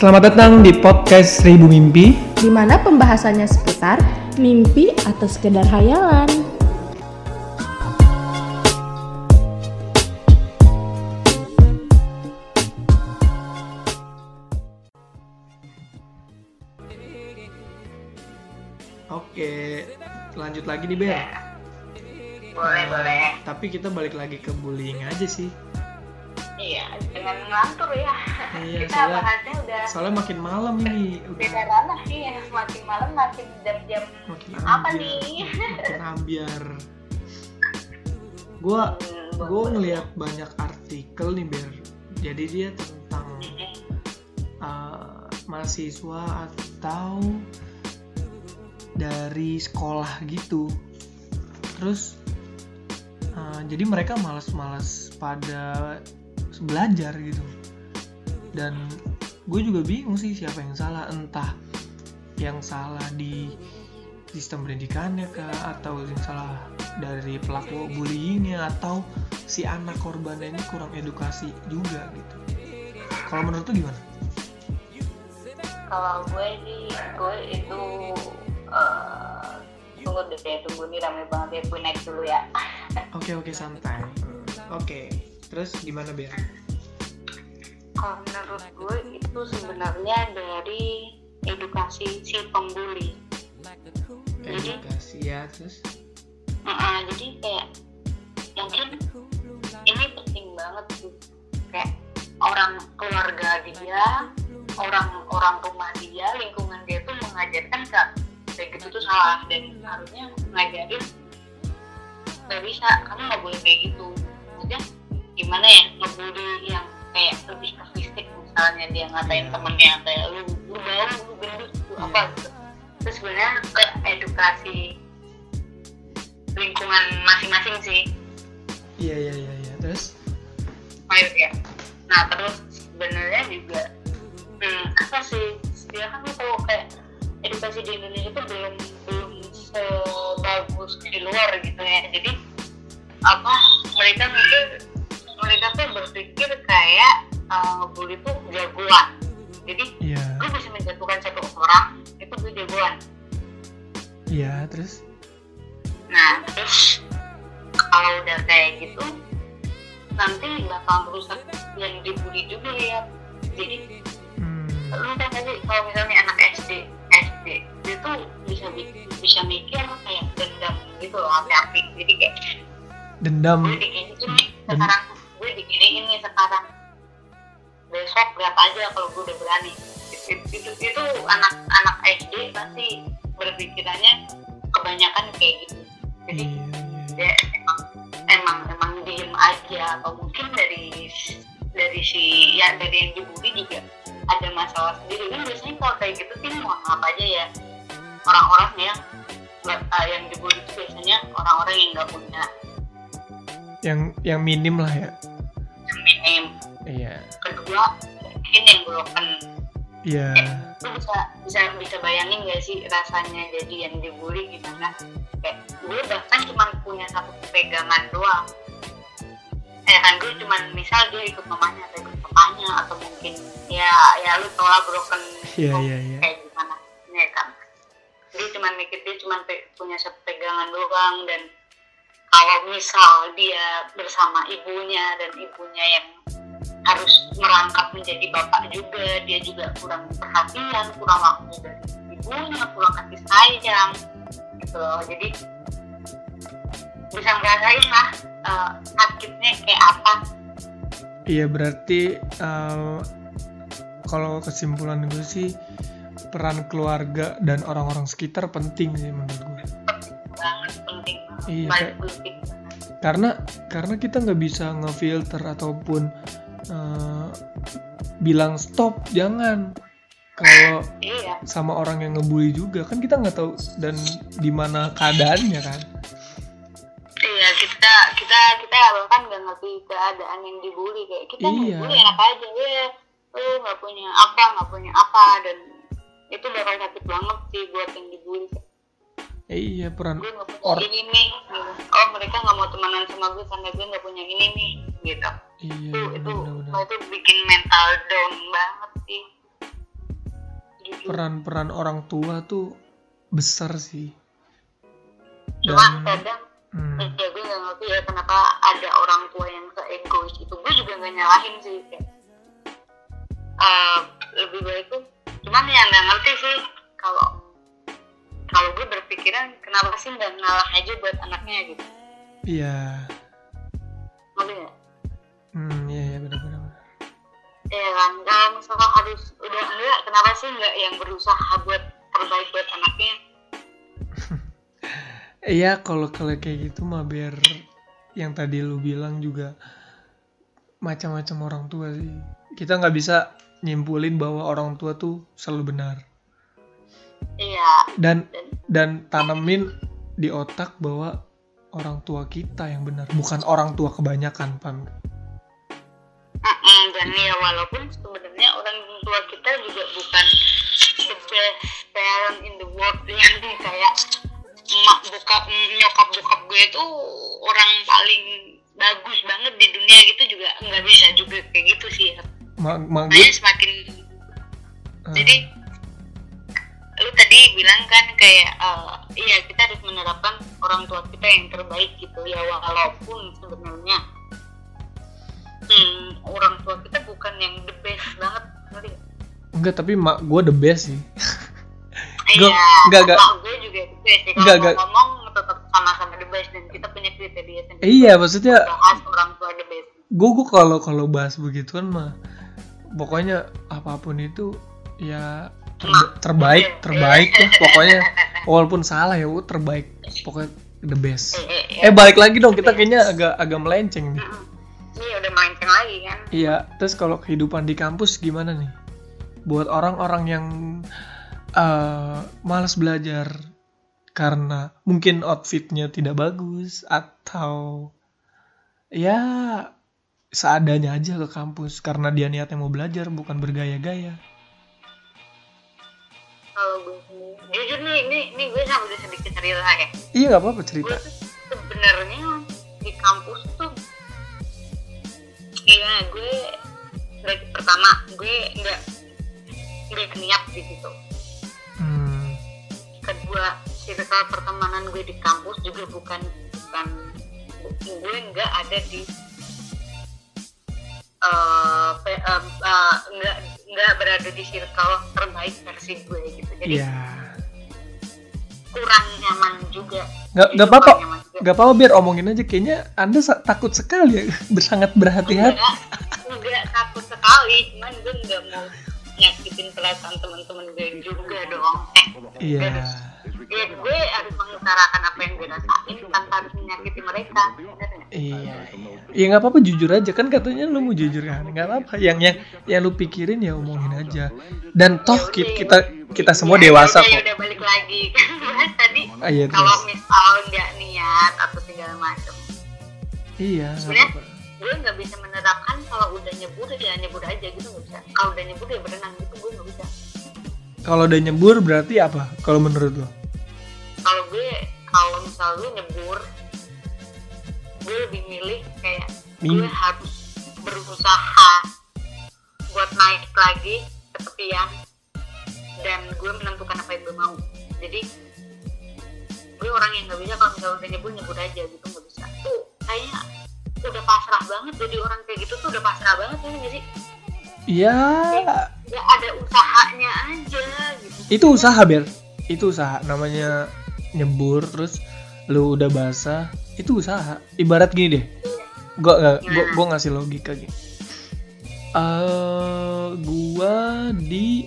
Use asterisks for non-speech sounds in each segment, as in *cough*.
Selamat datang di podcast Seribu Mimpi. di mana pembahasannya seputar mimpi atau sekedar hayalan. Oke, lanjut lagi nih Ber. boleh boleh Tapi kita balik lagi ke bullying aja sih. Iya dengan ngelantur ya Iya, kita soalnya- bahasnya udah Soalnya makin malam ini, beda ranah sih ya makin malam makin jam-jam makin apa ambiar. nih Makin *laughs* ambiar. Gua Hmm, gue ngelihat banyak artikel nih Ber. Jadi dia tentang uh, mahasiswa atau dari sekolah gitu. Terus uh, jadi mereka malas-malas pada belajar gitu. Dan gue juga bingung sih siapa yang salah. Entah yang salah di sistem pendidikannya kah atau yang salah dari pelaku bullyingnya atau si anak korbannya ini kurang edukasi juga gitu. Kalau menurut lu gimana? kalau gue sih gue itu eh, tunggu deh tunggu nih rame banget ya gue naik dulu ya Oke oke santai. Oke. Terus gimana Ber? kalau menurut gue itu sebenarnya dari edukasi si pembuli Jadi- Edukasi ya terus. Heeh, jadi kayak mungkin ini penting banget tuh kayak orang keluarga dia orang orang rumah dia lingkungan dia tuh mengajarkan kak kayak gitu tuh salah dan harusnya ngajarin nggak bisa kamu nggak boleh kayak gitu maksudnya gimana ya ngebully yang kayak lebih ke fisik misalnya dia ngatain Iya. temennya kayak lu lu bau lu gendut lu Iya. apa gitu terus sebenarnya ke edukasi lingkungan masing-masing sih Iya iya iya iya. Terus? Baik ya. Nah terus sebenarnya juga hmm, apa sih? Ya kan tahu kayak edukasi di Indonesia itu belum belum sebagus di luar gitu ya. Jadi apa mereka mikir mereka tuh berpikir kayak uh, ngebully itu jagoan. Jadi Iya. lu bisa menjatuhkan satu orang itu gue jagoan. Iya terus? Nah, terus kalau udah kayak gitu, nanti bakal merusak yang dibully juga ya. Jadi, Hmm, lu kan tadi kalau misalnya anak SD, SD dia tuh bisa bi- bisa mikir kayak dendam gitu loh, api-api. Jadi kayak dendam. gue nih sekarang, gue diginiin nih sekarang. Besok lihat aja kalau gue udah berani. Itu, itu, itu anak-anak SD pasti berpikirannya kebanyakan kayak gitu. Jadi Iya iya. dia emang emang emang diem aja atau mungkin dari dari si ya dari yang dibully juga ada masalah sendiri kan biasanya kalau kayak gitu sih mohon maaf aja ya orang-orang yang ah, yang dibully itu biasanya orang-orang yang nggak punya Yang yang minim lah ya. Minim Iya. kedua mungkin yang broken Iya. lu bisa bisa bisa bayangin gak sih rasanya jadi yang dibully gimana kayak gue bahkan cuma punya satu pegangan doang eh kan gue cuma misal dia ikut mamanya atau ikut papanya atau mungkin ya ya lu tau lah broken home iya, iya. kayak gimana ya kan dia cuma mikir dia cuma pe- punya satu pegangan doang dan kalau misal dia bersama ibunya dan ibunya yang harus merangkap menjadi bapak juga dia juga kurang perhatian kurang waktu dari ibunya kurang kasih sayang gitu loh jadi bisa ngerasain lah eh, sakitnya kayak apa Iya berarti eh, kalau kesimpulan gue sih peran keluarga dan orang-orang sekitar penting sih menurut gue. Iya, penting Karena karena kita nggak bisa ngefilter ataupun eh, bilang stop jangan. Kalau iya. sama orang yang ngebully juga kan kita nggak tahu dan di mana keadaannya kan. iya kita kita kita bahkan nggak ngerti keadaan yang dibully. Kayak kita Iya. dibully enak aja ya. Lu nggak punya apa nggak punya apa dan itu bakal sakit banget sih buat yang dibully iya peran gue Or- ini nih. Oh mereka nggak mau temenan sama gue karena gue nggak punya ini nih gitu. Iya itu itu benar-benar. itu bikin mental down banget sih. Peran-peran orang tua tuh besar sih. Dan kadang hmm, ya gue nggak ngerti ya kenapa ada orang tua yang se egois itu. Gue juga nggak nyalahin sih kayak eh, lebih baik berpikiran kenapa sih nggak ngalah aja buat anaknya? Gitu. Iya. Ngerti nggak? Hmm iya iya benar-benar ya kan? Kalau misalnya harus udah enggak kenapa sih nggak yang berusaha buat terbaik buat anaknya? *laughs* Iya kalau kalau kayak gitu mah biar yang tadi lu bilang juga macam-macam orang tua sih. Kita nggak bisa nyimpulin bahwa orang tua tuh selalu benar. iya. Dan dan tanemin di otak bahwa orang tua kita yang benar, bukan orang tua kebanyakan? Mm-mm, dan ya walaupun sebenarnya orang tua kita juga bukan the best parent in the world yang *laughs* kayak emak bokap nyokap bokap gue itu orang paling bagus banget di dunia gitu juga nggak bisa juga kayak gitu sih ya. Ma, ma gue, semakin eh, jadi lu tadi bilang kan kayak eh, iya kita harus menerapkan orang tua kita yang terbaik gitu ya walaupun sebenarnya hmm, orang tua kita bukan yang the best banget ngerti nggak? enggak tapi mak gue the best sih. Iya, nggak, nggak. bapak gue juga the best sih. Nggak, Kalau nggak. mau ngomong tetap sama-sama the best dan kita punya kriteria sendiri. iya maksudnya Bahas orang tua the best. gue gue kalau kalau bahas begituan mah pokoknya apa pun itu ya terba- terbaik terbaik lah pokoknya. Walaupun salah ya terbaik. Pokoknya the best. Eh, eh, eh balik lagi dong kita kayaknya agak agak melenceng nih. Iya udah melenceng lagi kan. iya terus kalau kehidupan di kampus gimana nih? Buat orang-orang yang eh, malas belajar karena mungkin outfitnya tidak bagus atau ya seadanya aja ke kampus karena dia niatnya mau belajar bukan bergaya-gaya Kalau gue sendiri, jujur nih, ini, ini gue sambil sedikit cerita ya. iya nggak apa-apa cerita. Sebenarnya di kampus tuh iya gue dari pertama gue nggak nggak niat di situ. Hmm, kedua circle pertemanan gue di kampus juga bukan bukan gue nggak ada di eh, pe- em, eh, nggak nggak berada di circle terbaik versi gue gitu. Jadi iya. kurang nyaman juga. Nggak nggak apa-apa. nggak apa-apa biar omongin aja. Kayaknya anda sa- takut sekali ya. *laughs* Sangat berhati-hati. Enggak takut sekali. Cuman gue nggak mau nyakitin perasaan teman-teman gue juga dong. Eh iya. ya gue harus mengutarakan apa yang gue rasain tanpa harus menyakiti mereka. Nggak? Iya, iya. Ya nggak apa-apa jujur aja kan katanya lu mau jujur kan, nggak apa-apa. Yang yang yang lu pikirin ya omongin aja. Dan toh kita kita, kita semua ya, dewasa ya udah, kok. ya udah balik lagi *laughs* kan tadi Ah, iya, kalau misal nggak niat atau segala macam Iya, Sebenarnya gue nggak bisa menerapkan kalau udah nyebur ya nyebur aja gitu nggak bisa kalau udah nyebur ya berenang gitu gue nggak bisa Kalau udah nyebur berarti apa? Kalau menurut lo? kalau gue kalau misal gue nyebur gue lebih milih kayak gue Mim- harus berusaha buat naik lagi ke tepian dan gue menentukan apa yang gue mau. Jadi gue orang yang nggak bisa kalau misalnya udah nyebur nyebur aja gitu nggak bisa. Tuh kayaknya udah pasrah banget jadi orang kayak gitu tuh udah pasrah banget ya nggak sih? Iya, ya ada usahanya aja gitu. Itu usaha ber. Itu usaha. Namanya nyebur terus lu udah basah, itu usaha. Ibarat gini deh. Gua nggak, gua, gua ngasih logika gini. Eh, gua di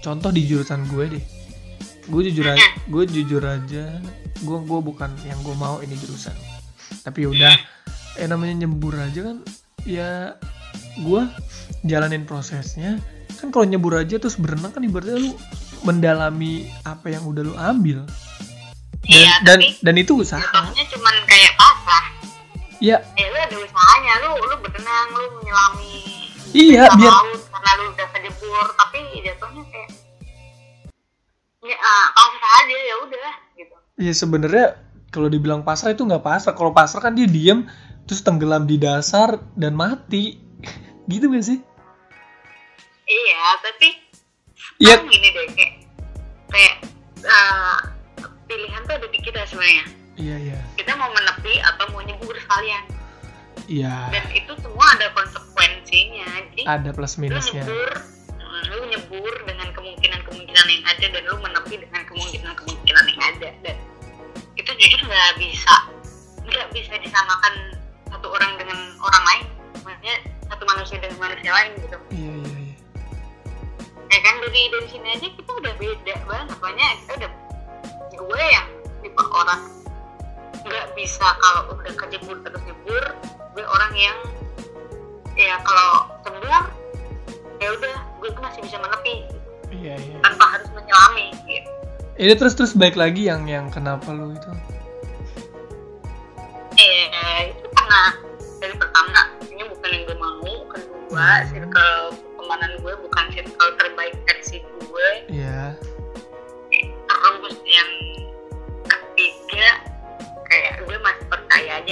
contoh di jurusan gue deh. Gue jujur aja, gue jujur aja, gue gue bukan yang gue mau ini jurusan. Tapi udah, eh namanya nyebur aja kan, ya gue jalanin prosesnya. Kan kalau nyebur aja terus berenang kan ibaratnya lu mendalami apa yang udah lu ambil. Dan Iya, dan, tapi- dan itu usaha. jatuhnya pasrah Ya, ya lu ada usahanya lu lu berenang lu menyelami Iya, biar- laut karena lu udah kejebur tapi jatuhnya kayak ya ah, pasrah aja ya udah gitu ya sebenarnya kalau dibilang pasrah itu nggak pasrah. Kalau pasrah kan dia diem terus tenggelam di dasar dan mati. *laughs* gitu gak sih? iya tapi Iya. Sekarang gini deh kayak kayak uh, pilihan tuh ada di kita sebenarnya iya iya. Kita mau menepi atau mau nyebur sekalian. Iya. Dan itu semua ada konsekuensinya jadi ada plus lu minusnya. nyebur mm, lu nyebur dengan kemungkinan-kemungkinan yang ada dan lu menepi dengan kemungkinan-kemungkinan yang ada. Dan itu jujur nggak bisa nggak bisa disamakan satu orang dengan orang lain. Maksudnya satu manusia dengan manusia lain gitu. Iya iya iya. Ya kan dari dari sini aja kita udah beda banget. Banyak kita udah gue yang tipe orang nggak bisa kalau udah kejebur terus nyebur gue orang yang ya kalau cembur ya udah gue tuh masih bisa menepi. Iya iya tanpa harus menyelami gitu. Ini terus terus baik lagi yang yang kenapa lu itu? Eh itu karena dari pertama ini bukan yang gue mau kedua Hmm. circle pertemanan gue bukan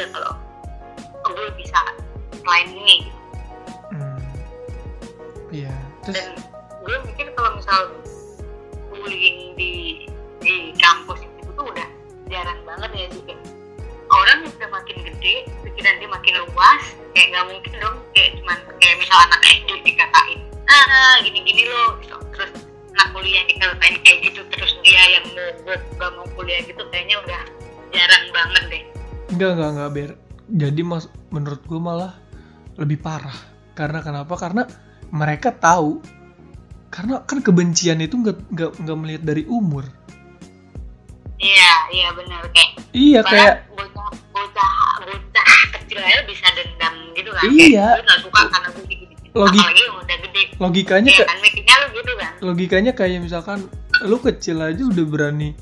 aja kalau oh, gue bisa selain ini hmm. iya terus dan gue mikir kalau misal bullying di di kampus itu tuh udah jarang banget ya juga orang udah makin gede pikiran dia makin luas kayak nggak mungkin dong kayak cuman kayak misal anak SD dikatain ah gini gini loh gitu. terus anak kuliah dikatain kayak gitu terus dia yang mogok gak mau kuliah gitu kayaknya udah jarang banget deh enggak enggak enggak ber. Jadi mas menurut gue malah lebih parah. Karena kenapa? Karena mereka tahu. Karena kan kebencian itu nggak nggak nggak melihat dari umur. Iya iya benar. Kayak iya kayak bocah bocah bocah kecil aja bisa dendam gitu kan. Iya. kayak gue gak suka karena gue gini Logi- apalagi udah gede. logikanya Iya kayak kan lu gitu kan. logikanya kayak misalkan lu kecil aja udah berani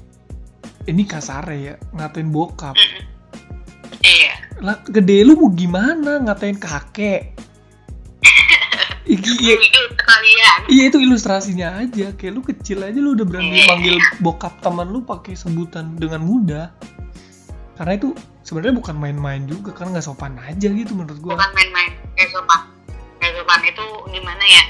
ini kasar ya ngatain bokap. Mm-mm. iya lah gede lu mau gimana ngatain kakek? Iki, iya, iya itu ilustrasinya aja. Kayak lu kecil aja lu udah berani Iya. manggil bokap teman lu pakai sebutan dengan mudah. Karena itu sebenarnya bukan main-main juga kan nggak sopan aja gitu menurut gua. Bukan main-main kayak sopan. Kayak sopan. Itu gimana ya?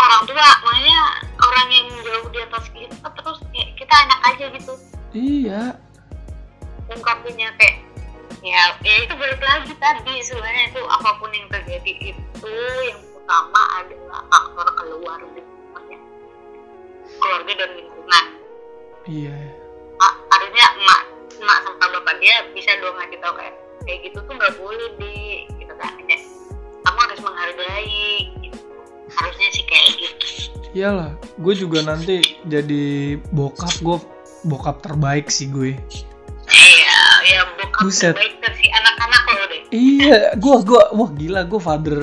Orang tua makanya orang yang jauh di atas kita terus kayak kita enak aja gitu. Iya. Ungkapinnya kayak ya ya itu balik lagi tadi sebenarnya itu apa pun yang terjadi itu yang utama adalah faktor keluarga maksudnya keluarga dan lingkungan. Iya. Ah, harusnya emak emak sama bapak dia bisa dong ngasih tahu kayak kayak gitu tuh nggak boleh di gitu kan. Kayak kamu harus menghargai gitu. Harusnya sih kayak gitu. Iyalah gue juga nanti jadi bokap gue bokap terbaik sih gue ya bokap Buset. terbaik versi anak-anak lo deh. Iya gue gue wah gila gue father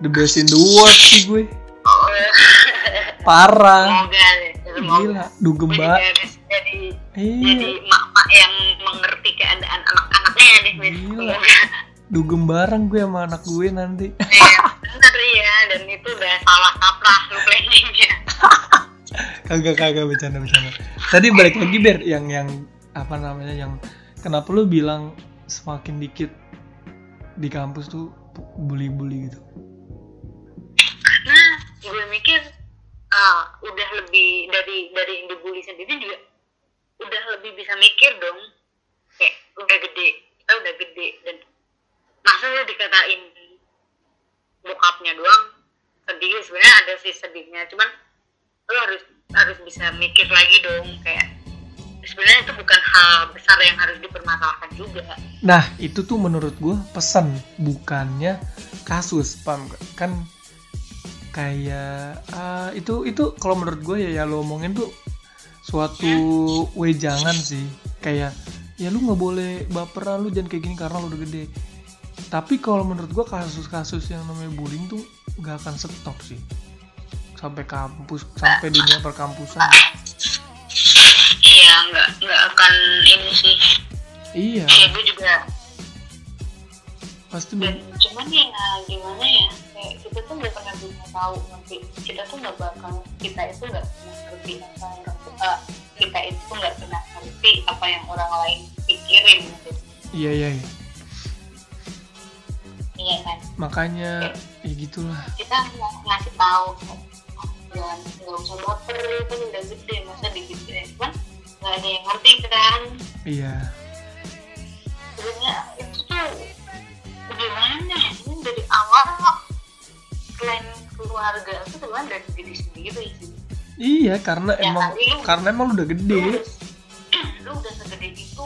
the best in the world sih gue. Oh, ya. *laughs* parah. Semoga deh semoga. Gila dugem banget. jadi iya. jadi mak-mak yang mengerti keadaan anak-anaknya deh Wis. Gila. Dugem bareng gue sama anak gue nanti. *laughs* Iya, bener ya dan itu udah salah kaprah lu planningnya. Kagak kagak bercanda bercanda. Tadi balik lagi ber yang yang apa namanya yang kenapa lu bilang semakin dikit di kampus tuh bully-bully gitu? Karena gue mikir ah, udah lebih dari dari yang dibully sendiri juga udah lebih bisa mikir dong. Kayak udah gede kita udah gede dan masa lu dikatain bokapnya doang? Sedih sebenarnya ada sih sedihnya cuman lu harus harus bisa mikir lagi dong kayak sebenarnya itu bukan hal besar yang harus dipermasalahkan juga Nah, itu tuh menurut gue pesan, bukannya kasus, paham gak? Kan kayak ah, itu itu kalau menurut gue ya ya lo omongin tuh suatu wejangan sih. Kayak ya lu nggak boleh baperan lu jangan kayak gini karena lu udah gede. Tapi kalau menurut gue kasus-kasus yang namanya bullying tuh nggak akan stop sih sampai kampus sampai dunia perkampusan. Iya nggak nggak akan ini sih Iya, ya gue juga pasti dan cuman ya gimana ya kayak kita tuh nggak pernah bisa tahu nanti kita tuh nggak bakal kita itu nggak pernah ngerti apa yang eh, kita itu nggak pernah ngerti apa yang orang lain pikirin gitu iya iya. iya. iya kan Makanya ya gitulah. kita ng- ngasih tahu ya jangan nggak usah baper kan udah gede masa digituin kan nggak ada yang ngerti kan? Iya. Sebenarnya itu tuh gimana? Ini dari awal selain keluarga itu sebenarnya dari diri sendiri sih. Iya karena Ya, emang lu- karena emang lu udah lu, gede *clears throat* lu udah segede itu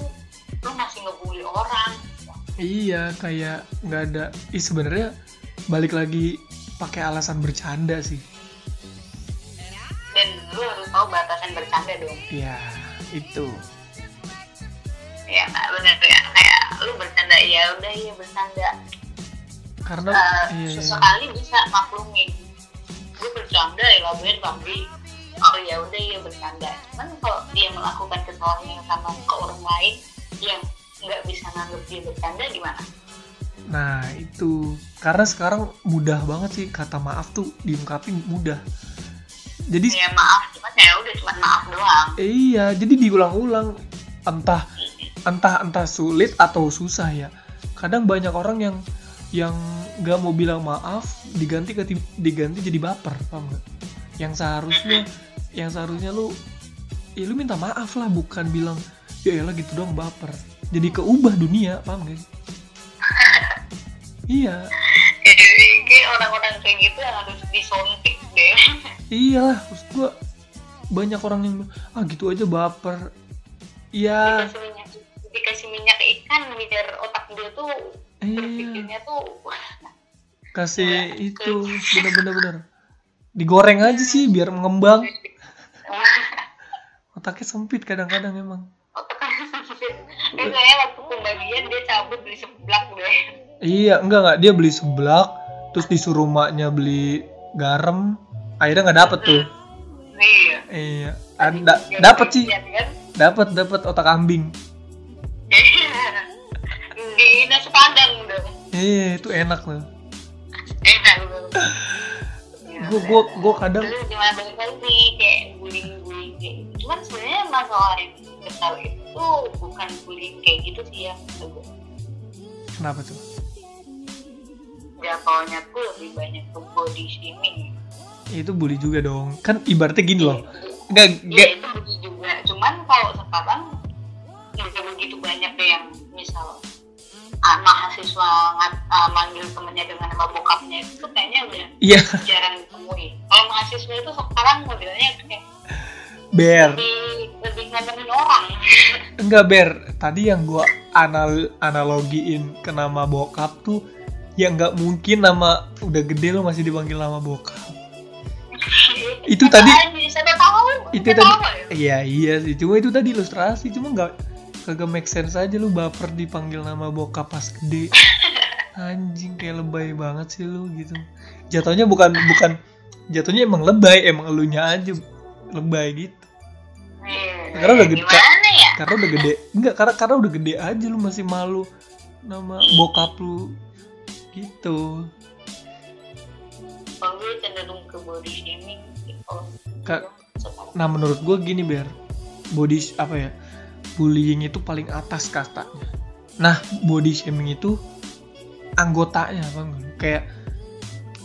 lu masih ngebully orang. Iya kayak nggak ada ih sebenarnya balik lagi pakai alasan bercanda sih. Dan lu harus tahu batasan bercanda dong. Iya itu. Ya bener ya. Kayak lu bercanda ya udah iya bercanda. Karena Eh, iya, sesekali bisa maklumin gue bercanda ya laguin tapi oh ya udah ya bercanda. Cuman kalau dia melakukan kesalahan yang sama ke orang lain yang nggak bisa nganggap dia bercanda gimana? Nah itu. Karena sekarang mudah banget sih kata maaf tuh diungkapin mudah jadi ya maaf cuman ya udah cuman maaf doang. Iya jadi diulang-ulang entah entah entah sulit atau susah ya. Kadang banyak orang yang yang nggak mau bilang maaf diganti ke diganti jadi baper paham nggak? Yang seharusnya yang seharusnya lu ya lu minta maaf lah bukan bilang ya elah gitu dong baper. Jadi keubah dunia paham gak *laughs* iya. Jadi orang-orang kayak gitu yang harus disontik deh *laughs* iyalah maksud gua banyak orang yang ah gitu aja baper. Iya. Dikasih minyak dikasih minyak ikan biar otak dia tuh iya. berpikirnya tuh kasih itu bener-bener bener digoreng aja sih biar mengembang. *laughs* Otaknya sempit kadang-kadang emang. Otaknya *laughs* sempit. Kayak kayaknya waktu pembagian dia cabut beli seblak deh. Iya enggak enggak. Dia beli seblak terus disuruh maknya beli garam akhirnya nggak dapet tuh. Iya. Iya. Ada dapet sih. Iya kan? dapet dapet otak kambing. Di nasi padang dong iya itu enak loh enak *laughs* gua gua gua kadang Dulu gimana balik lagi kayak bullying bullying kayak gitu. cuman sebenarnya masalah yang kesal itu bukan bullying kayak gitu sih ya. Gue. kenapa tuh? Jatuhnya tuh lebih banyak ke body shaming itu bully juga dong. Kan ibaratnya gini loh. Enggak ya itu bully juga. Cuman kalau sekarang udah begitu banyak deh yang misal ah, mahasiswa ngat- ah, manggil temennya dengan nama bokapnya. Itu tuh kayaknya udah iya. jarang ditemui. Kalau mahasiswa itu sekarang modelnya kayak ber. lebih lebih ngomongin orang. *laughs* Enggak ber. Tadi yang gua anal analogiin ke nama bokap tuh ya nggak mungkin nama udah gede lo masih dipanggil nama bokap Itu tadi- itu tadi ya. iya iya sih. Cuma itu tadi ilustrasi cuma nggak kagak make sense aja lu baper dipanggil nama bokap pas gede. *laughs* Anjing kayak lebay banget sih lu gitu. Jatuhnya bukan bukan jatuhnya emang lebay emang elunya aja lebay gitu. Iya, Karena udah gede. gimana ya? karena udah gede enggak karena karena udah gede aja lu masih malu nama bokap lu gitu. Cenderung ke body shaming. gitu. Kak, nah menurut gue gini ber. Body apa ya bullying itu paling atas kastanya nah body shaming itu anggotanya bang kayak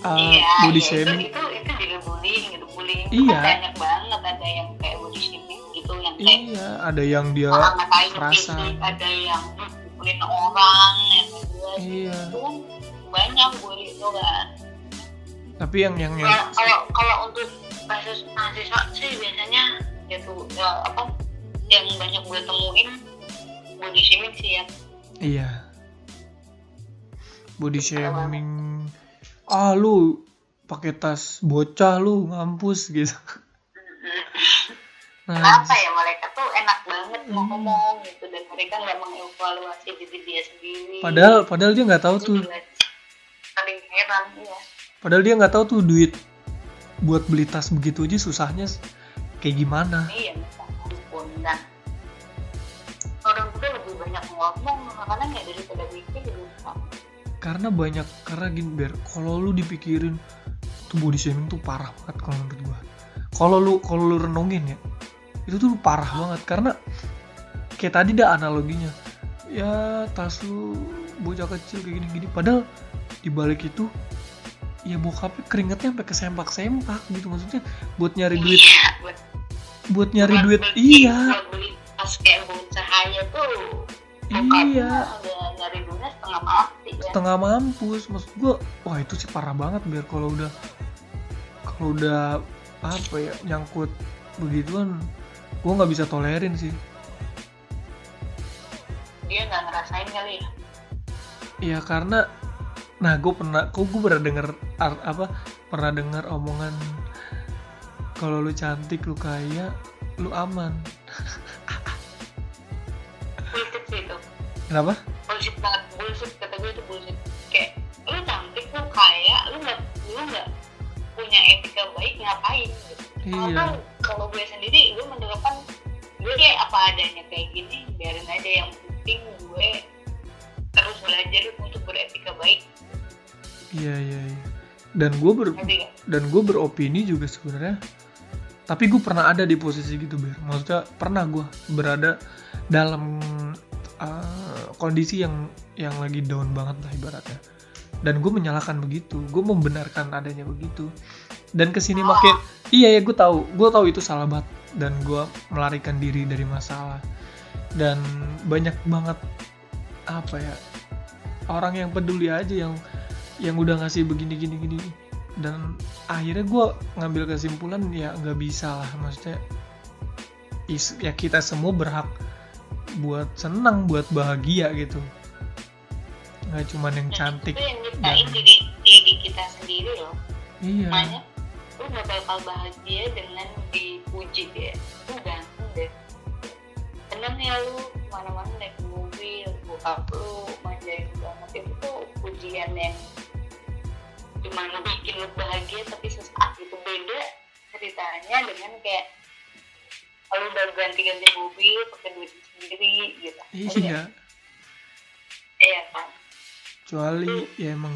uh, iya, body iya, shaming. itu, itu itu juga bullying gitu. Bullying itu Iya. kan banyak banget. Ada yang kayak body shaming gitu yang kayak iya ada yang dia fisik ada yang mukulin orang yang jelas iya. Itu kan banyak bully itu kan tapi yang yang yang kalau kalau untuk mahasiswa sih biasanya itu ya, apa yang banyak gue temuin body shaming sih ya. Iya. Body shaming. Ah lu pakai tas bocah lu ngampus gitu. *laughs* Nah kenapa ya mereka tuh enak banget mau Hmm. ngomong gitu dan mereka nggak mengevaluasi diri dia sendiri. Padahal padahal dia nggak tahu tuh. juga saling heran ya Padahal dia nggak tahu tuh duit buat beli tas begitu aja susahnya kayak gimana. iya ampun dan orang tuh lebih banyak ngomong makanya nggak daripada mikir gitu Karena banyak karena gini ber, kalau lu dipikirin tuh body shaming tuh parah banget kalau menurut gua. Kalau lu kalau lu renungin ya, itu tuh parah banget karena kayak tadi dah analoginya. Ya tas lu bocah kecil kayak gini-gini padahal di balik itu ya bokapnya keringetnya sampai kesempak sempak gitu maksudnya. Buat nyari duit. iya buat, buat nyari buat duit beli- iya. buat beli tas kayak cahaya tuh iya. nyari duitnya setengah mati ya. Setengah mampus maksud gua wah itu sih parah banget biar kalau udah kalau udah apa ya nyangkut begituan gua nggak bisa tolerin sih. Dia nggak ngerasain kali ya? Ya karena nah gue pernah kok gue pernah denger apa pernah dengar omongan kalau lu cantik lu kaya lu aman. *laughs* Bullshit sih itu. Kenapa? Bullshit banget bullshit kata gue itu bullshit. Kayak lu cantik lu kaya lu nggak lu nggak punya etika baik ngapain? Gitu. Iya. Karena kalau gue sendiri gue menerapkan gue kayak apa adanya kayak gini biarin aja yang penting gue terus belajar untuk beretika baik. Iya iya, iya. dan gue ber dan gue beropini juga sebenarnya. Tapi gue pernah ada di posisi gitu ber. Maksudnya pernah gue berada dalam uh, kondisi yang yang lagi down banget lah ibaratnya. Dan gue menyalahkan begitu. Gue membenarkan adanya begitu. Dan ke sini makin iya ya gue tahu. Gue tahu itu salah banget. Dan gue melarikan diri dari masalah. Dan banyak banget apa ya orang yang peduli aja yang yang udah ngasih begini gini gini. Dan akhirnya gue ngambil kesimpulan ya nggak bisa lah. Maksudnya is, ya kita semua berhak buat senang buat bahagia gitu. Nggak cuman yang cantik itu yang nyiptain dan- diri, diri kita sendiri loh. Iya. Makanya lu gak bakal bahagia dengan dipuji ya lu ganteng deh. Tenang ya lu mana-mana naik bokap lu manjain banget itu tuh pujian yang cuma bikin lu bahagia tapi sesaat itu beda ceritanya dengan kayak lu udah ganti-ganti mobil pakai duit sendiri gitu. Iya. Iya kan kecuali ya emang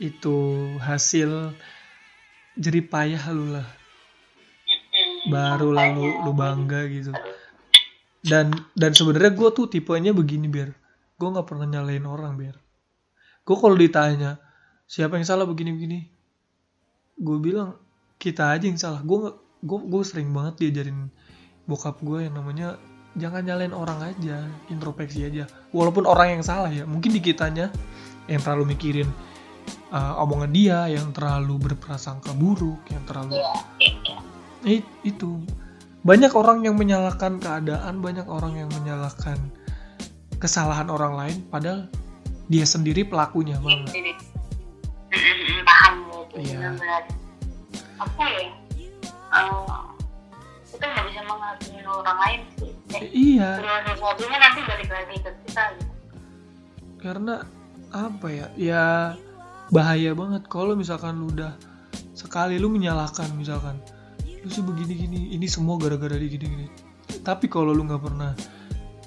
itu hasil jerih payah lu lah. Baru lah lu, makanya. lu bangga gitu. Aduh. Dan dan sebenarnya gue tuh tipenya begini biar gue nggak pernah nyalain orang biar gue kalau ditanya siapa yang salah begini begini? Gue bilang kita aja yang salah. Gue gue gue sering banget diajarin bokap gue yang namanya jangan nyalain orang aja introspeksi aja. Walaupun orang yang salah ya mungkin di kitanya yang terlalu mikirin uh, omongan dia yang terlalu berprasangka buruk yang terlalu Iya, iya, iya. Eh, itu banyak orang yang menyalahkan keadaan banyak orang yang menyalahkan kesalahan orang lain padahal dia sendiri pelakunya bang. Jadi, mm-mm, paham gitu Iya. apa ya eh, kita nggak bisa menghakimi orang lain sih. Eh, iya. sesuatunya nanti balik lagi ke kita gitu. Karena apa ya? Ya bahaya banget kalau misalkan lu udah sekali lu menyalahkan misalkan lu sih begini gini ini semua gara-gara di gini gini tapi kalau lu nggak pernah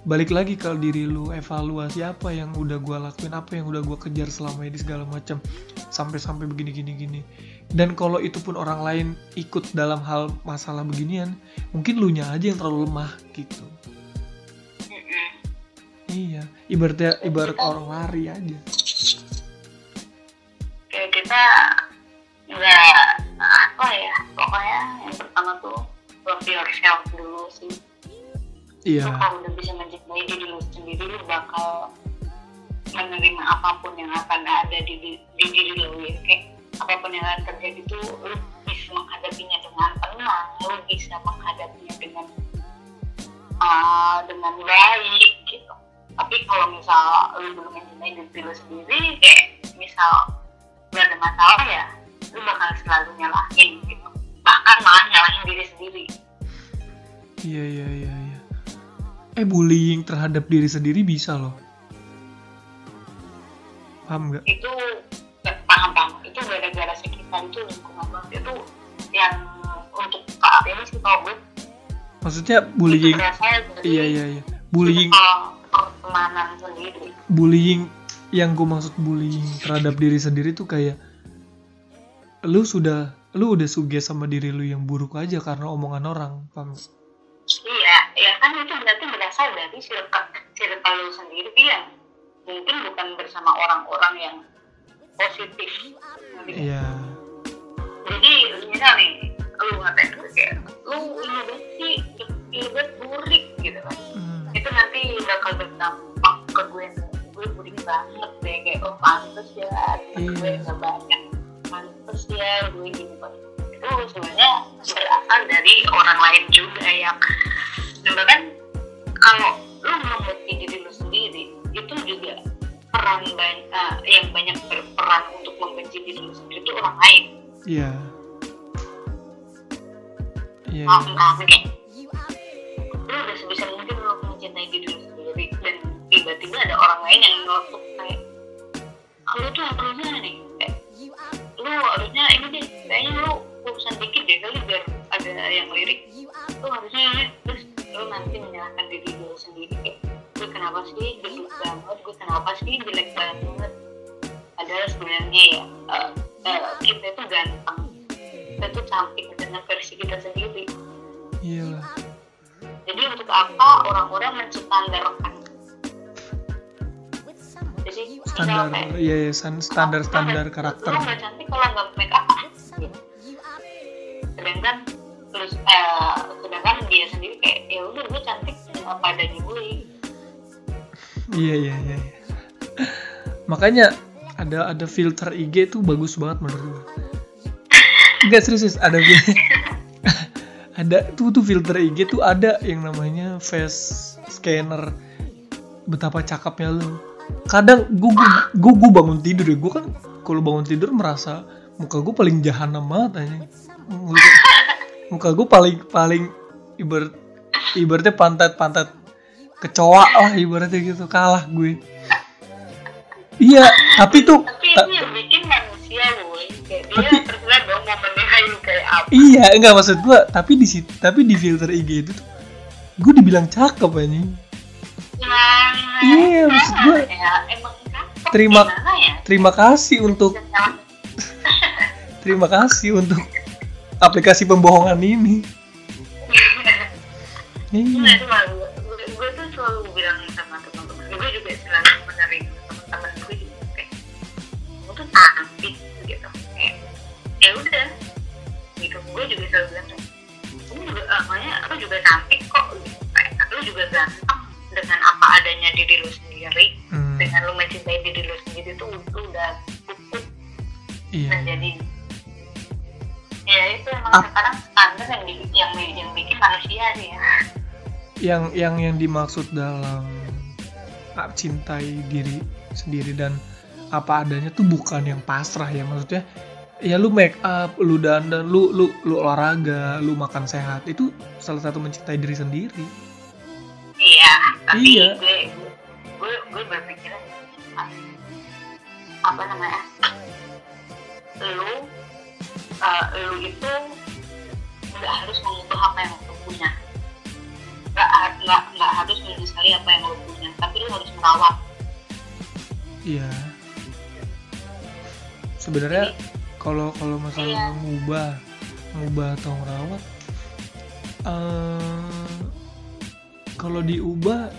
balik lagi ke diri lu evaluasi apa yang udah gua lakuin apa yang udah gua kejar selama ini segala macam sampai-sampai begini gini gini. Dan kalau itu pun orang lain ikut dalam hal masalah beginian mungkin lu nya aja yang terlalu lemah gitu. Mm-mm. iya ibaratnya ibarat orang lari aja. Kayak kita nggak apa ya pokoknya yang pertama tuh love yourself dulu sih. Iya. Lu kalau udah bisa mencintai diri lu sendiri lu bakal menerima apa pun yang akan ada di, di, di diri lu ya. Kayak apa pun yang akan terjadi tuh lu bisa menghadapinya dengan tenang lu bisa menghadapinya dengan uh, dengan baik gitu. Tapi kalau misal lu belum mencintai diri lu sendiri kayak misal gak ada masalah ya lu bakal selalu nyalahin gitu bahkan malah nyalahin diri sendiri Iya iya iya iya. Eh bullying terhadap diri sendiri bisa loh. Paham nggak? itu gak paham paham itu gara-gara sekitar itu lingkungan banget itu yang untuk saat ini sih kalau gue Maksudnya bullying. dari Iya iya iya. Bullying pertemanan sendiri bullying yang gue maksud bullying terhadap diri sendiri tuh kayak lu sudah lu udah suges sama diri lu yang buruk aja karena omongan orang. Paham? iya ya kan itu berarti berasal dari circle circle lu sendiri yang mungkin bukan bersama orang-orang yang positif iya jadi misal nih lu ngatain gue kayak lu ini sih ini burik gitu kan Hmm. itu nanti bakal berdampak ke gue gue burik banget deh kayak oh pantes ya temen gue Iya. nggak banyak pantes ya gue gini banget itu sebenarnya berasal dari orang lain juga yang bahkan kalau lu mengerti diri lu sendiri itu juga peran banyak yang banyak berperan untuk membenci diri lu sendiri itu orang lain. Iya. Iya. Iya. nggak kayak lu udah sebisa mungkin lu mencintai diri lu sendiri dan tiba-tiba ada orang lain yang ngelotok kayak "Ah, lu tuh harusnya nih? Kayak lu harusnya ini deh kayaknya lu urusan dikit deh kali biar ada yang lirik. Lu harusnya ini terus lu nanti menyalahkan diri lu sendiri. Kayak gue kenapa sih jelek banget? Gue kenapa sih jelek banget? Padahal sebenarnya ya eh, eh, kita itu ganteng. Kita tuh cantik dengan versi kita sendiri. Iya. Jadi untuk apa orang-orang menstandarkan jadi standar iya iya san- standar standar "Lu- karakter. Lu nggak cantik kalau nggak make up gitu. sedangkan terus eh, sedangkan dia sendiri kayak ya udah gue cantik apa adanya gue iya iya iya iya. makanya ada ada filter IG tuh bagus banget menurut gue Enggak serius serius, ada *laughs* ada tuh tuh filter IG tuh ada yang namanya face scanner. Betapa cakepnya lu kadang gue gue gue bangun tidur ya. Gue kan kalau bangun tidur merasa muka gue paling jahanam banget aja muka, muka gue paling paling ibarat ibaratnya pantat pantat kecoa lah ibaratnya gitu. Kalah gue. Iya tapi tuh tapi ta- itu yang bikin manusia gue kayak dia Tapi- terserah dong mau menilai lu kayak apa? Iya enggak maksud gue tapi di tapi di filter IG itu tuh gue dibilang cakep nah, Iya, maksud gue, ya, emang terima- ya? terima kasih untuk *laughs* terima kasih untuk aplikasi pembohongan ini. Iya, iya. Gue, gue, gue tuh selalu bilang sama teman-teman gue juga selalu menerima teman-teman gue juga kayak gue tuh cantik gitu. Kayak ya udah gitu. Gue juga selalu bilang lu juga ah, makanya lu juga cantik kok gitu. kayak lu juga ganteng dengan apa adanya diri lu sendiri Hmm, dengan lu mencintai diri lu sendiri tuh itu udah cukup. Iya. Menjadi ya itu emang Ap- sekarang standar yang, di- yang yang bikin manusia sih ya. Yang yang yang dimaksud dalam ah, cintai diri sendiri dan apa adanya tuh bukan yang pasrah ya maksudnya ya lu make up lu dandan lu lu lu olahraga lu makan sehat itu salah satu mencintai diri sendiri Iya, tapi Iya. gue gue gue berpikir apa namanya? Lu uh, lu itu nggak harus mengubah apa yang lu punya. Nggak nggak nggak harus menyesali apa yang lu punya, tapi lu harus merawat. iya sebenarnya kalau kalau masalah Iya. ngubah ngubah atau ngerawat eh kalau diubah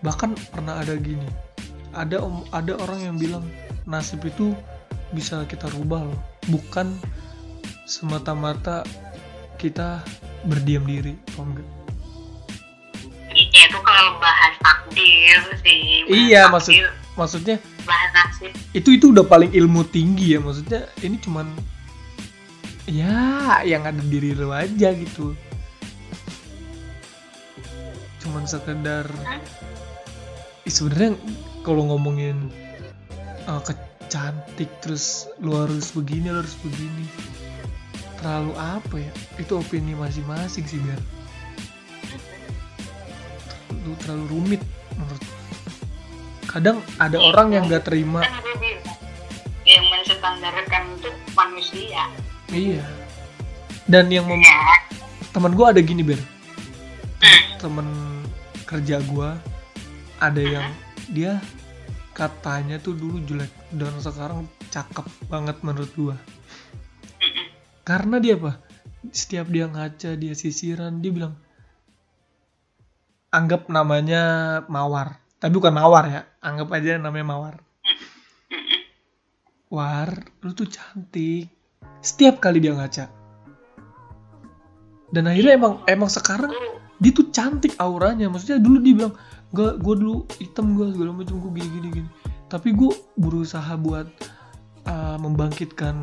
bahkan pernah ada gini. Ada om- ada orang yang bilang nasib itu bisa kita rubah loh. Bukan semata-mata kita berdiam diri. Oh enggak Iya itu kalau bahas takdir sih. bahas Iya, maksud- takdir, maksudnya bahas nasib. itu itu udah paling ilmu tinggi ya maksudnya ini cuman ya yang ada di diri lo aja gitu cuman sekedar sebenarnya kalau ngomongin uh, kecantik terus lu harus begini lu harus begini terlalu apa ya itu opini masing-masing sih biar lu terlalu rumit menurut kadang ada orang yang gak terima Kan gue bilang yang menstandarkan itu manusia. Iya. Dan yang mem Ya. teman gue ada gini ber. Temen kerja gue ada yang dia katanya tuh dulu jelek dan sekarang cakep banget menurut gue. Karena dia apa? Setiap dia ngaca dia sisiran dia bilang anggap namanya mawar. Tapi bukan mawar ya. Anggap aja namanya mawar. War lu tuh cantik setiap kali dia ngaca dan akhirnya emang emang sekarang dia tuh cantik auranya maksudnya dulu dia bilang gak gue dulu hitam gue segala macam gue gini gini gini. Tapi gue berusaha buat uh, membangkitkan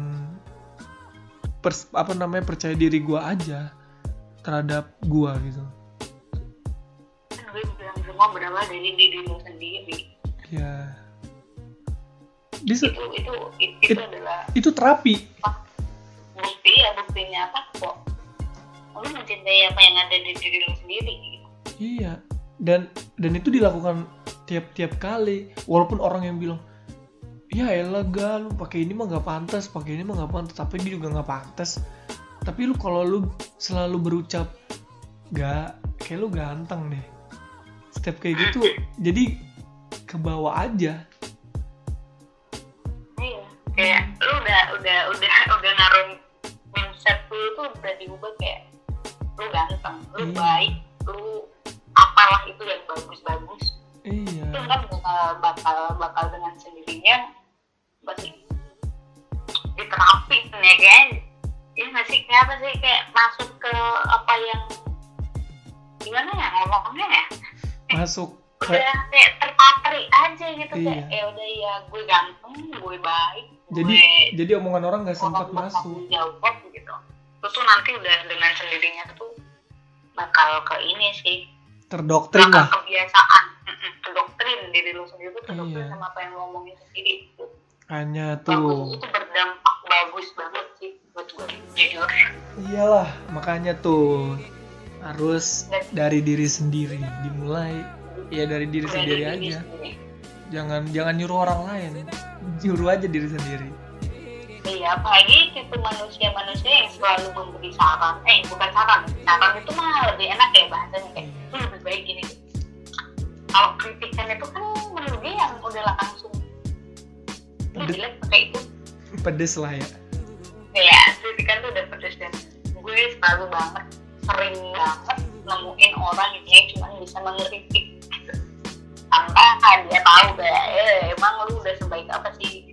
pers- apa namanya percaya diri gue aja terhadap gue gitu. Kan gue bilang semua berawal dari diri lu sendiri ya se- itu itu itu, It- adalah itu terapi. Bukti ya buktinya apa kok lu mencintai apa yang ada di diri lu sendiri gitu. Iya. Dan dan itu dilakukan tiap-tiap kali. Walaupun orang yang bilang, ya elah gal, lu pakai ini mah nggak pantas, pakai ini mah nggak pantas, tapi dia juga nggak pantas. Tapi lu kalau lu selalu berucap, gak, kayak lu ganteng deh. Setiap kayak gitu, jadi ke bawah aja. iya kayak lu udah udah udah udah naruh mindset lu tuh udah diubah kayak lu ganteng lu Iya. baik lu apalah itu yang bagus-bagus Iya. itu kan bakal bakal bakal dengan sendirinya pasti diterapin ya kan ini masih kayak apa sih kayak masuk ke apa yang gimana ya ngomongnya ya Masuk *laughs* ke udah kayak terpatri aja gitu kayak Iya. ya udah ya gue ganteng gue baik jadi gue jadi omongan orang nggak sempat masuk. jawab gitu itu tuh nanti udah dengan sendirinya tuh bakal ke ini sih Terdoktrin bakal lah. kebiasaan Mm-mm, kedoktrin diri lu sendiri tuh kedoktrin Iya. sama apa yang lu ngomongin sendiri itu Hanya tuh. itu berdampak bagus banget sih buat gue jujur Iyalah, makanya tuh harus dari diri sendiri dimulai ya dari diri Dari sendiri diri aja sendiri. jangan jangan nyuruh orang lain nyuruh aja diri sendiri iya apalagi tipe manusia-manusia yang selalu memberi saran eh bukan saran saran itu mah lebih enak ya bahasanya kayak lu lebih baik gini kalau kritikan itu kan menurut dia yang udah langsung Pedes. jelek pakai itu pedes lah ya ya kritikan tuh udah pedes dan gue selalu banget sering banget nemuin orang yang cuma bisa mengkritik gitu. tanpa dia tahu kayak eh emang lu udah sebaik apa sih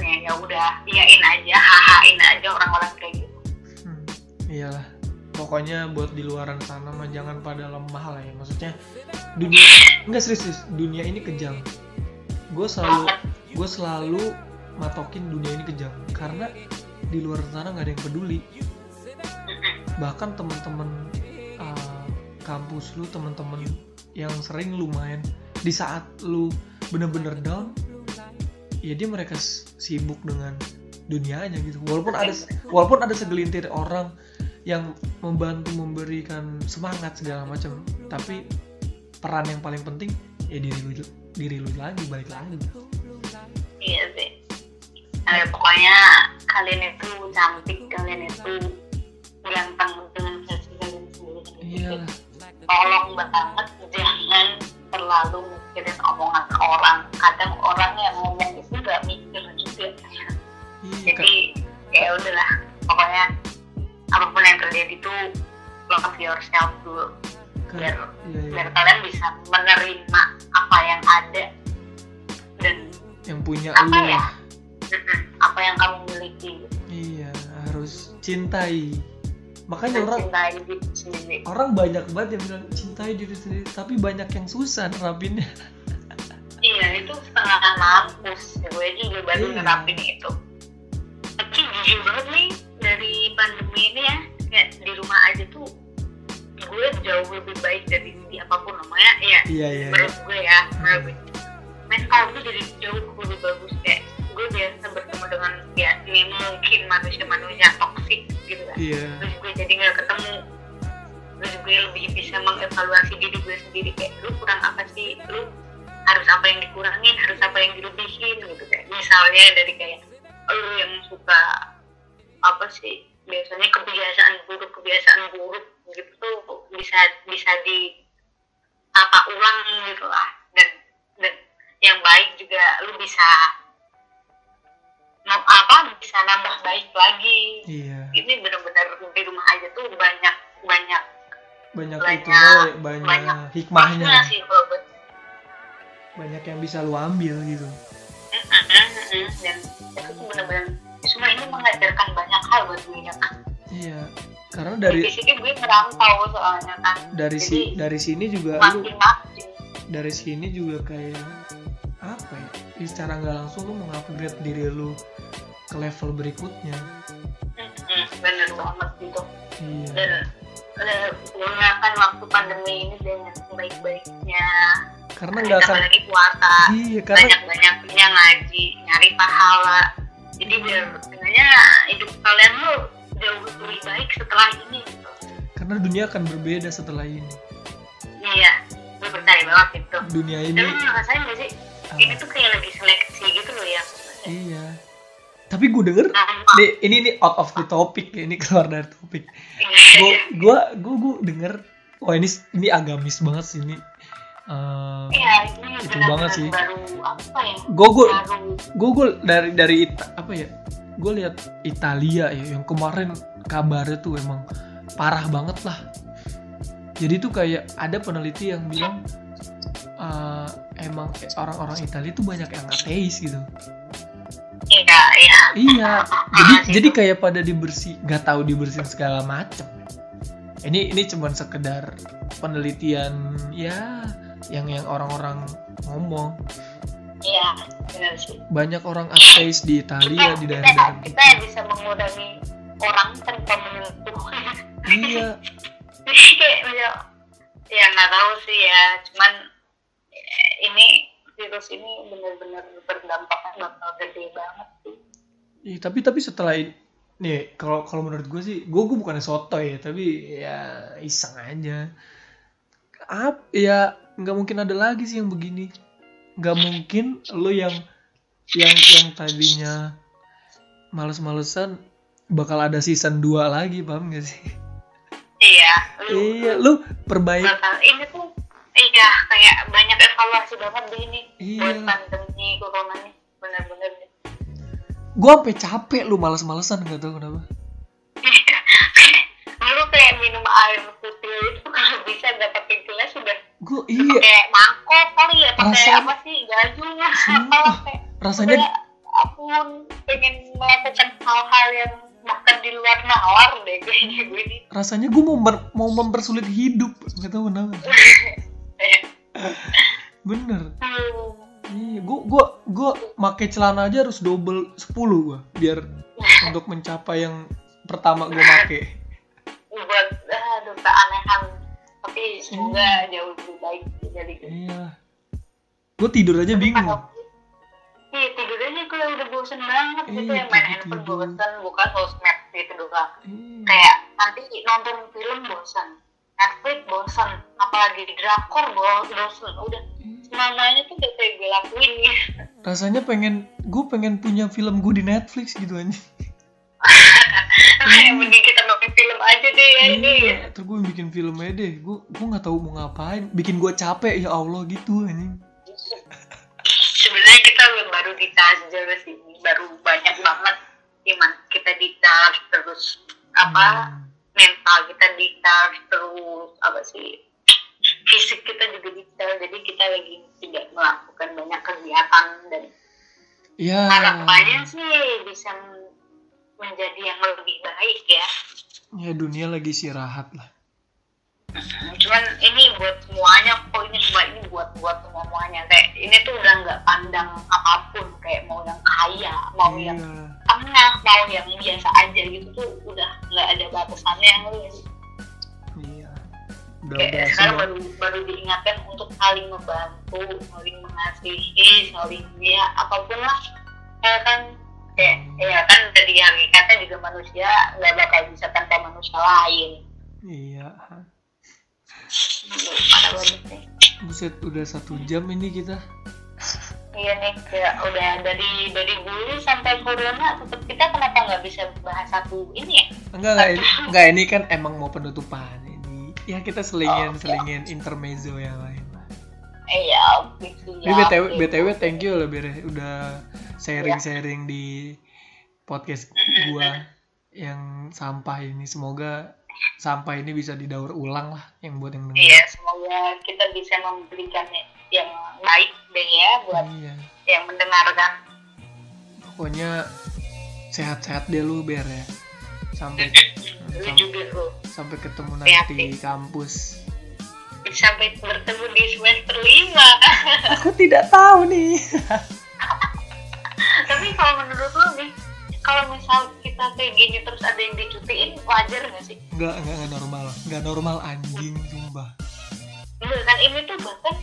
Ya ya udah iyain aja hahain aja orang-orang kayak gitu. Hmm, iyalah. Pokoknya buat di luaran sana mah jangan pada lemah lah ya. Maksudnya dunia enggak serius, serius. Dunia ini kejam. Gue selalu gue selalu matokin dunia ini kejam. Karena di luar sana nggak ada yang peduli. Bahkan teman-teman uh, kampus lu teman-teman yang sering lu main di saat lu bener-bener down ya dia mereka sibuk dengan dunianya gitu. Walaupun ada walaupun ada segelintir orang yang membantu memberikan semangat segala macam tapi peran yang paling penting ya diri lu diri lu lagi balik lagi. Iya sih. Eh, pokoknya kalian itu cantik kalian itu ganteng dengan versi kalian sendiri. Iyalah tolong banget jangan terlalu mikirin omongan orang. Kadang orang yang ngomong itu gak mikir juga. Iya jadi ya udahlah. Pokoknya apa pun yang terjadi itu love yourself dulu kan biar iya, iya. biar kalian bisa menerima apa yang ada. Dan yang punya apa lu. ya? Apa yang kamu miliki. Iya harus cintai makanya orang mencintai diri sendiri. orang banyak banget yang bilang cintai diri sendiri tapi banyak yang susah nerapinnya *laughs* iya itu setengah mampus. Gue juga baru Iya. nerapin itu. Tapi jujur banget nih dari pandemi ini ya kayak di rumah aja tuh gue jauh lebih baik dari segi apa pun. Namanya ya iya iya. menurut gue ya menurut gue. Mental gue jadi jauh lebih bagus kayak gue biasa bertemu dengan ya ini mungkin manusia-manusia toksik gitu kan. Iya. Terus gue jadi nggak ketemu. Terus gue lebih bisa mengevaluasi diri gue sendiri kayak lu kurang apa sih? Lu harus apa yang dikurangin? Harus apa yang dilebihin gitu kayak misalnya dari kayak lu yang suka apa sih? Biasanya kebiasaan buruk kebiasaan buruk gitu tuh bisa bisa ditata ulang gitu lah. Dan dan yang baik juga lu bisa apa bisa nambah baik lagi. Iya. Ini benar-benar di rumah aja tuh banyak banyak. Banyak banyak- itu banyak, banyak banyak hikmahnya. sih banyak yang bisa lu ambil gitu. Dan itu mengajarkan banyak hal buat gue ya kan? Iya. Karena dari di sini gue merantau soalnya kan. Dari si Jadi, dari sini juga lu makin makin. dari sini juga kayak apa ya? Secara nggak langsung lu mengupgrade diri lu ke level berikutnya. Mm-mm, bener banget gitu. Iya. Dan eh, gunakan waktu pandemi ini dengan sebaik-baiknya karena nggak akan apalagi puasa. Iya karena banyak-banyaknya ngaji nyari pahala. Jadi biar sebenarnya hidup kalian tuh jauh lebih baik setelah ini gitu. karena dunia akan berbeda setelah ini. Iya gue percaya banget itu dunia ini dan lu ngerasain gak sih ini tuh kayak lagi seleksi gitu loh ya. Iya. Tapi gue denger Nah, nih, ini nih out of the topic ya, ini keluar dari topik iya, gue gue gue gue denger wah ini ini agamis banget sih ini Iya, ini Itu benar-benar banget sih. ya? Gue gue gue dari dari Ita- apa ya gue lihat Italia ya yang kemarin kabarnya tuh emang parah banget lah. Jadi tuh kayak ada peneliti yang bilang eh, emang orang-orang Italia tuh banyak yang ateis gitu. Iya iya. Iya. Jadi *laughs* Ah, jadi kayak pada dibersih nggak tahu dibersihin segala macem. Ini ini cuman sekedar penelitian ya yang yang orang-orang ngomong. Iya benar sih. Banyak orang ateis di Italia di kita, daerah-daerah kita bisa mengurangi orang tanpa menyentuh. Iya. *laughs* Kayak ya, nggak tahu sih ya. Cuman ini virus ini benar-benar berdampaknya bakal gede banget sih. Iya, tapi tapi setelah ini nih kalau kalau menurut gue sih gue gue bukannya soto ya tapi ya iseng aja. Ap, ya nggak mungkin ada lagi sih yang begini. Nggak mungkin lo yang yang yang tadinya males-malesan bakal ada season 2 lagi paham gak sih? Iya lu iya lu perbaik bakal ini tuh iya kayak banyak evaluasi banget di ini. Buat iya pandemi corona nih benar-benar deh. gue sampai capek lu males-malesan gak tau kenapa. *laughs* Lu kayak minum air putih itu kalau bisa nggak pakai gelas sudah. Gue iya. pakai mangkok kali ya pakai Rasanya- apa sih gajunya apa kayak rasanya udah apun pengen melakukan hal-hal yang bahkan di luar nalar deh kayaknya gue ini rasanya gue mau mau mempersulit hidup gak tau kenapa *laughs* bener Iya, gua gua gua make celana aja harus double 10 gua biar untuk mencapai yang pertama gua make. buat aduh keanehan tapi semoga jauh lebih baik gitu. Iya. Gua tidur aja bingung. Iya tidur aja kalau udah bosen banget gitu Iya, ya main handphone bosen buka sosmed gitu doang Iya. kayak nanti nonton film bosen Netflix bosen apalagi drakor bo- bosen udah semuanya tuh udah kayak gue lakuin gitu Rasanya pengen gua pengen punya film gua di Netflix gitu aja. *laughs* kayak mending kita nonton film aja deh ya ini Iya, terus gua bikin film aja deh. Gua gua nggak tahu mau ngapain. Bikin gua capek ya Allah gitu anjing. *laughs* sebenarnya kita baru di charger sih baru banyak banget iman kita di charge terus apa Hmm. Mental kita di charge terus apa sih fisik kita juga di charge jadi kita lagi tidak melakukan banyak kegiatan dan Ya. harapannya sih bisa menjadi yang lebih baik ya Ya dunia lagi istirahat lah. cuman ini buat semuanya kok ini cuma ini buat buat semuanya kayak ini tuh udah nggak pandang apa pun kayak mau yang kaya mau yang Iya. tengah mau yang biasa aja gitu tuh udah nggak ada batasannya Iya. Udah kayak udah sekarang baru baru diingatkan untuk saling membantu saling mengasihi saling ya apa pun lah ya kan kayak ya kan dari hakikatnya juga manusia nggak bakal bisa tanpa manusia lain Iya. Buset udah satu jam ini kita. Iya nih kayak udah dari dari dulu sampai corona tetap kita kenapa nggak bisa bahas satu ini ya Enggak enggak ini, *laughs* enggak ini kan emang mau penutupan ini. Ya kita selingin selingin intermezzo yang lain. iya gitu Ini ya btw oke. btw thank you loh Bere udah sharing sharing di podcast gua yang sampah ini semoga sampah ini bisa didaur ulang lah yang buat yang dengar. Iya, semoga kita bisa memberikan yang baik deh ya buat Iya. yang mendengarkan. Pokoknya sehat-sehat deh lu ber ya. Sampai lu sam- juga lu sampai ketemu Sehat nanti di kampus. Sampai bertemu di semester lima. *laughs* Aku tidak tahu nih. *laughs* Tapi kalau menurut lu nih kalau misal kita kayak gini terus ada yang dicutiin wajar nggak sih? Nggak nggak nggak normal. Nggak normal anjing sumpah. Enggak kan? Ini tuh bahkan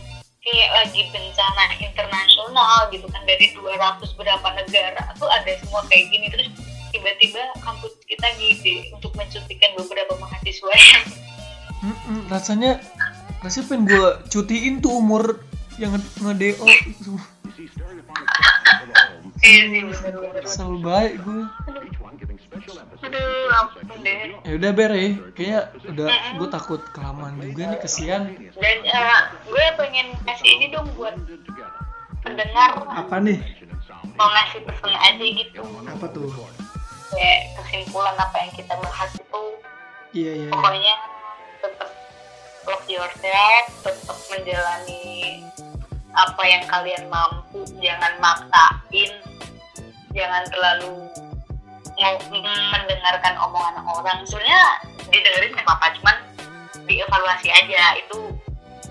kayak lagi bencana internasional gitu kan dari 200 berapa negara tuh ada semua kayak gini. Terus tiba-tiba kampus kita ngide untuk mencutikan beberapa mahasiswa *laughs* yang Mm-mm, rasanya rasanya pengen gue cutiin tuh umur yang nge- nge-DO eh sih bener-bener. Selalu baik gue aduh ampun deh ya udah ber ya. Kayaknya udah gue takut kelamaan juga nih kesian. Dan eh, gue pengen kasih ini dong buat pendengar. Apa nih? Mau ngasih pesan aja gitu. Apa tuh? Kayak kesimpulan apa yang kita bahas itu. Iya iya iya. pokoknya tetap love yourself tetap menjalani apa yang kalian mampu. Jangan maksain. Jangan terlalu mendengarkan omongan orang. Sebenarnya didengerin nggak apa-apa cuman dievaluasi aja. Itu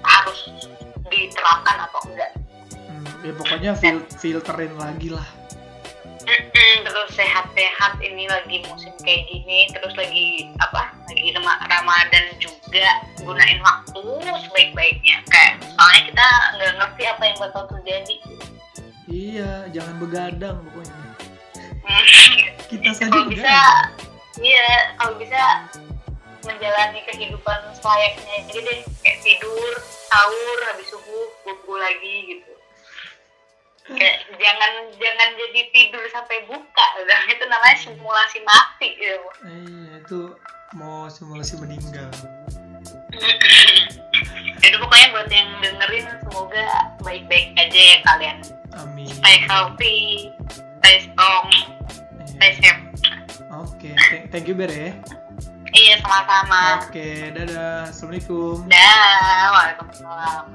harus diterapkan atau enggak. Hmm, ya pokoknya fil- filterin lagi lah. Terus sehat-sehat ini lagi musim kayak gini terus lagi apa lagi Rama- Ramadan juga. Gunain waktu sebaik-baiknya. Kayak soalnya kita nggak ngerti apa yang bakal terjadi. Iya jangan begadang pokoknya kita saja kalau bisa iya kalau bisa menjalani kehidupan selayaknya. Jadi deh kayak tidur sahur habis subuh bobo lagi gitu. Kayak jangan jangan jadi tidur sampai buka. Udah itu namanya simulasi mati gitu iya itu mau simulasi meninggal. *clears throat* Jadi pokoknya buat yang dengerin semoga baik-baik aja ya kalian. amin. Stay healthy, stay Iya. safe. oke Thank- thank you ber ya Iya sama-sama. oke dadah assalamualaikum Dah, waalaikumsalam.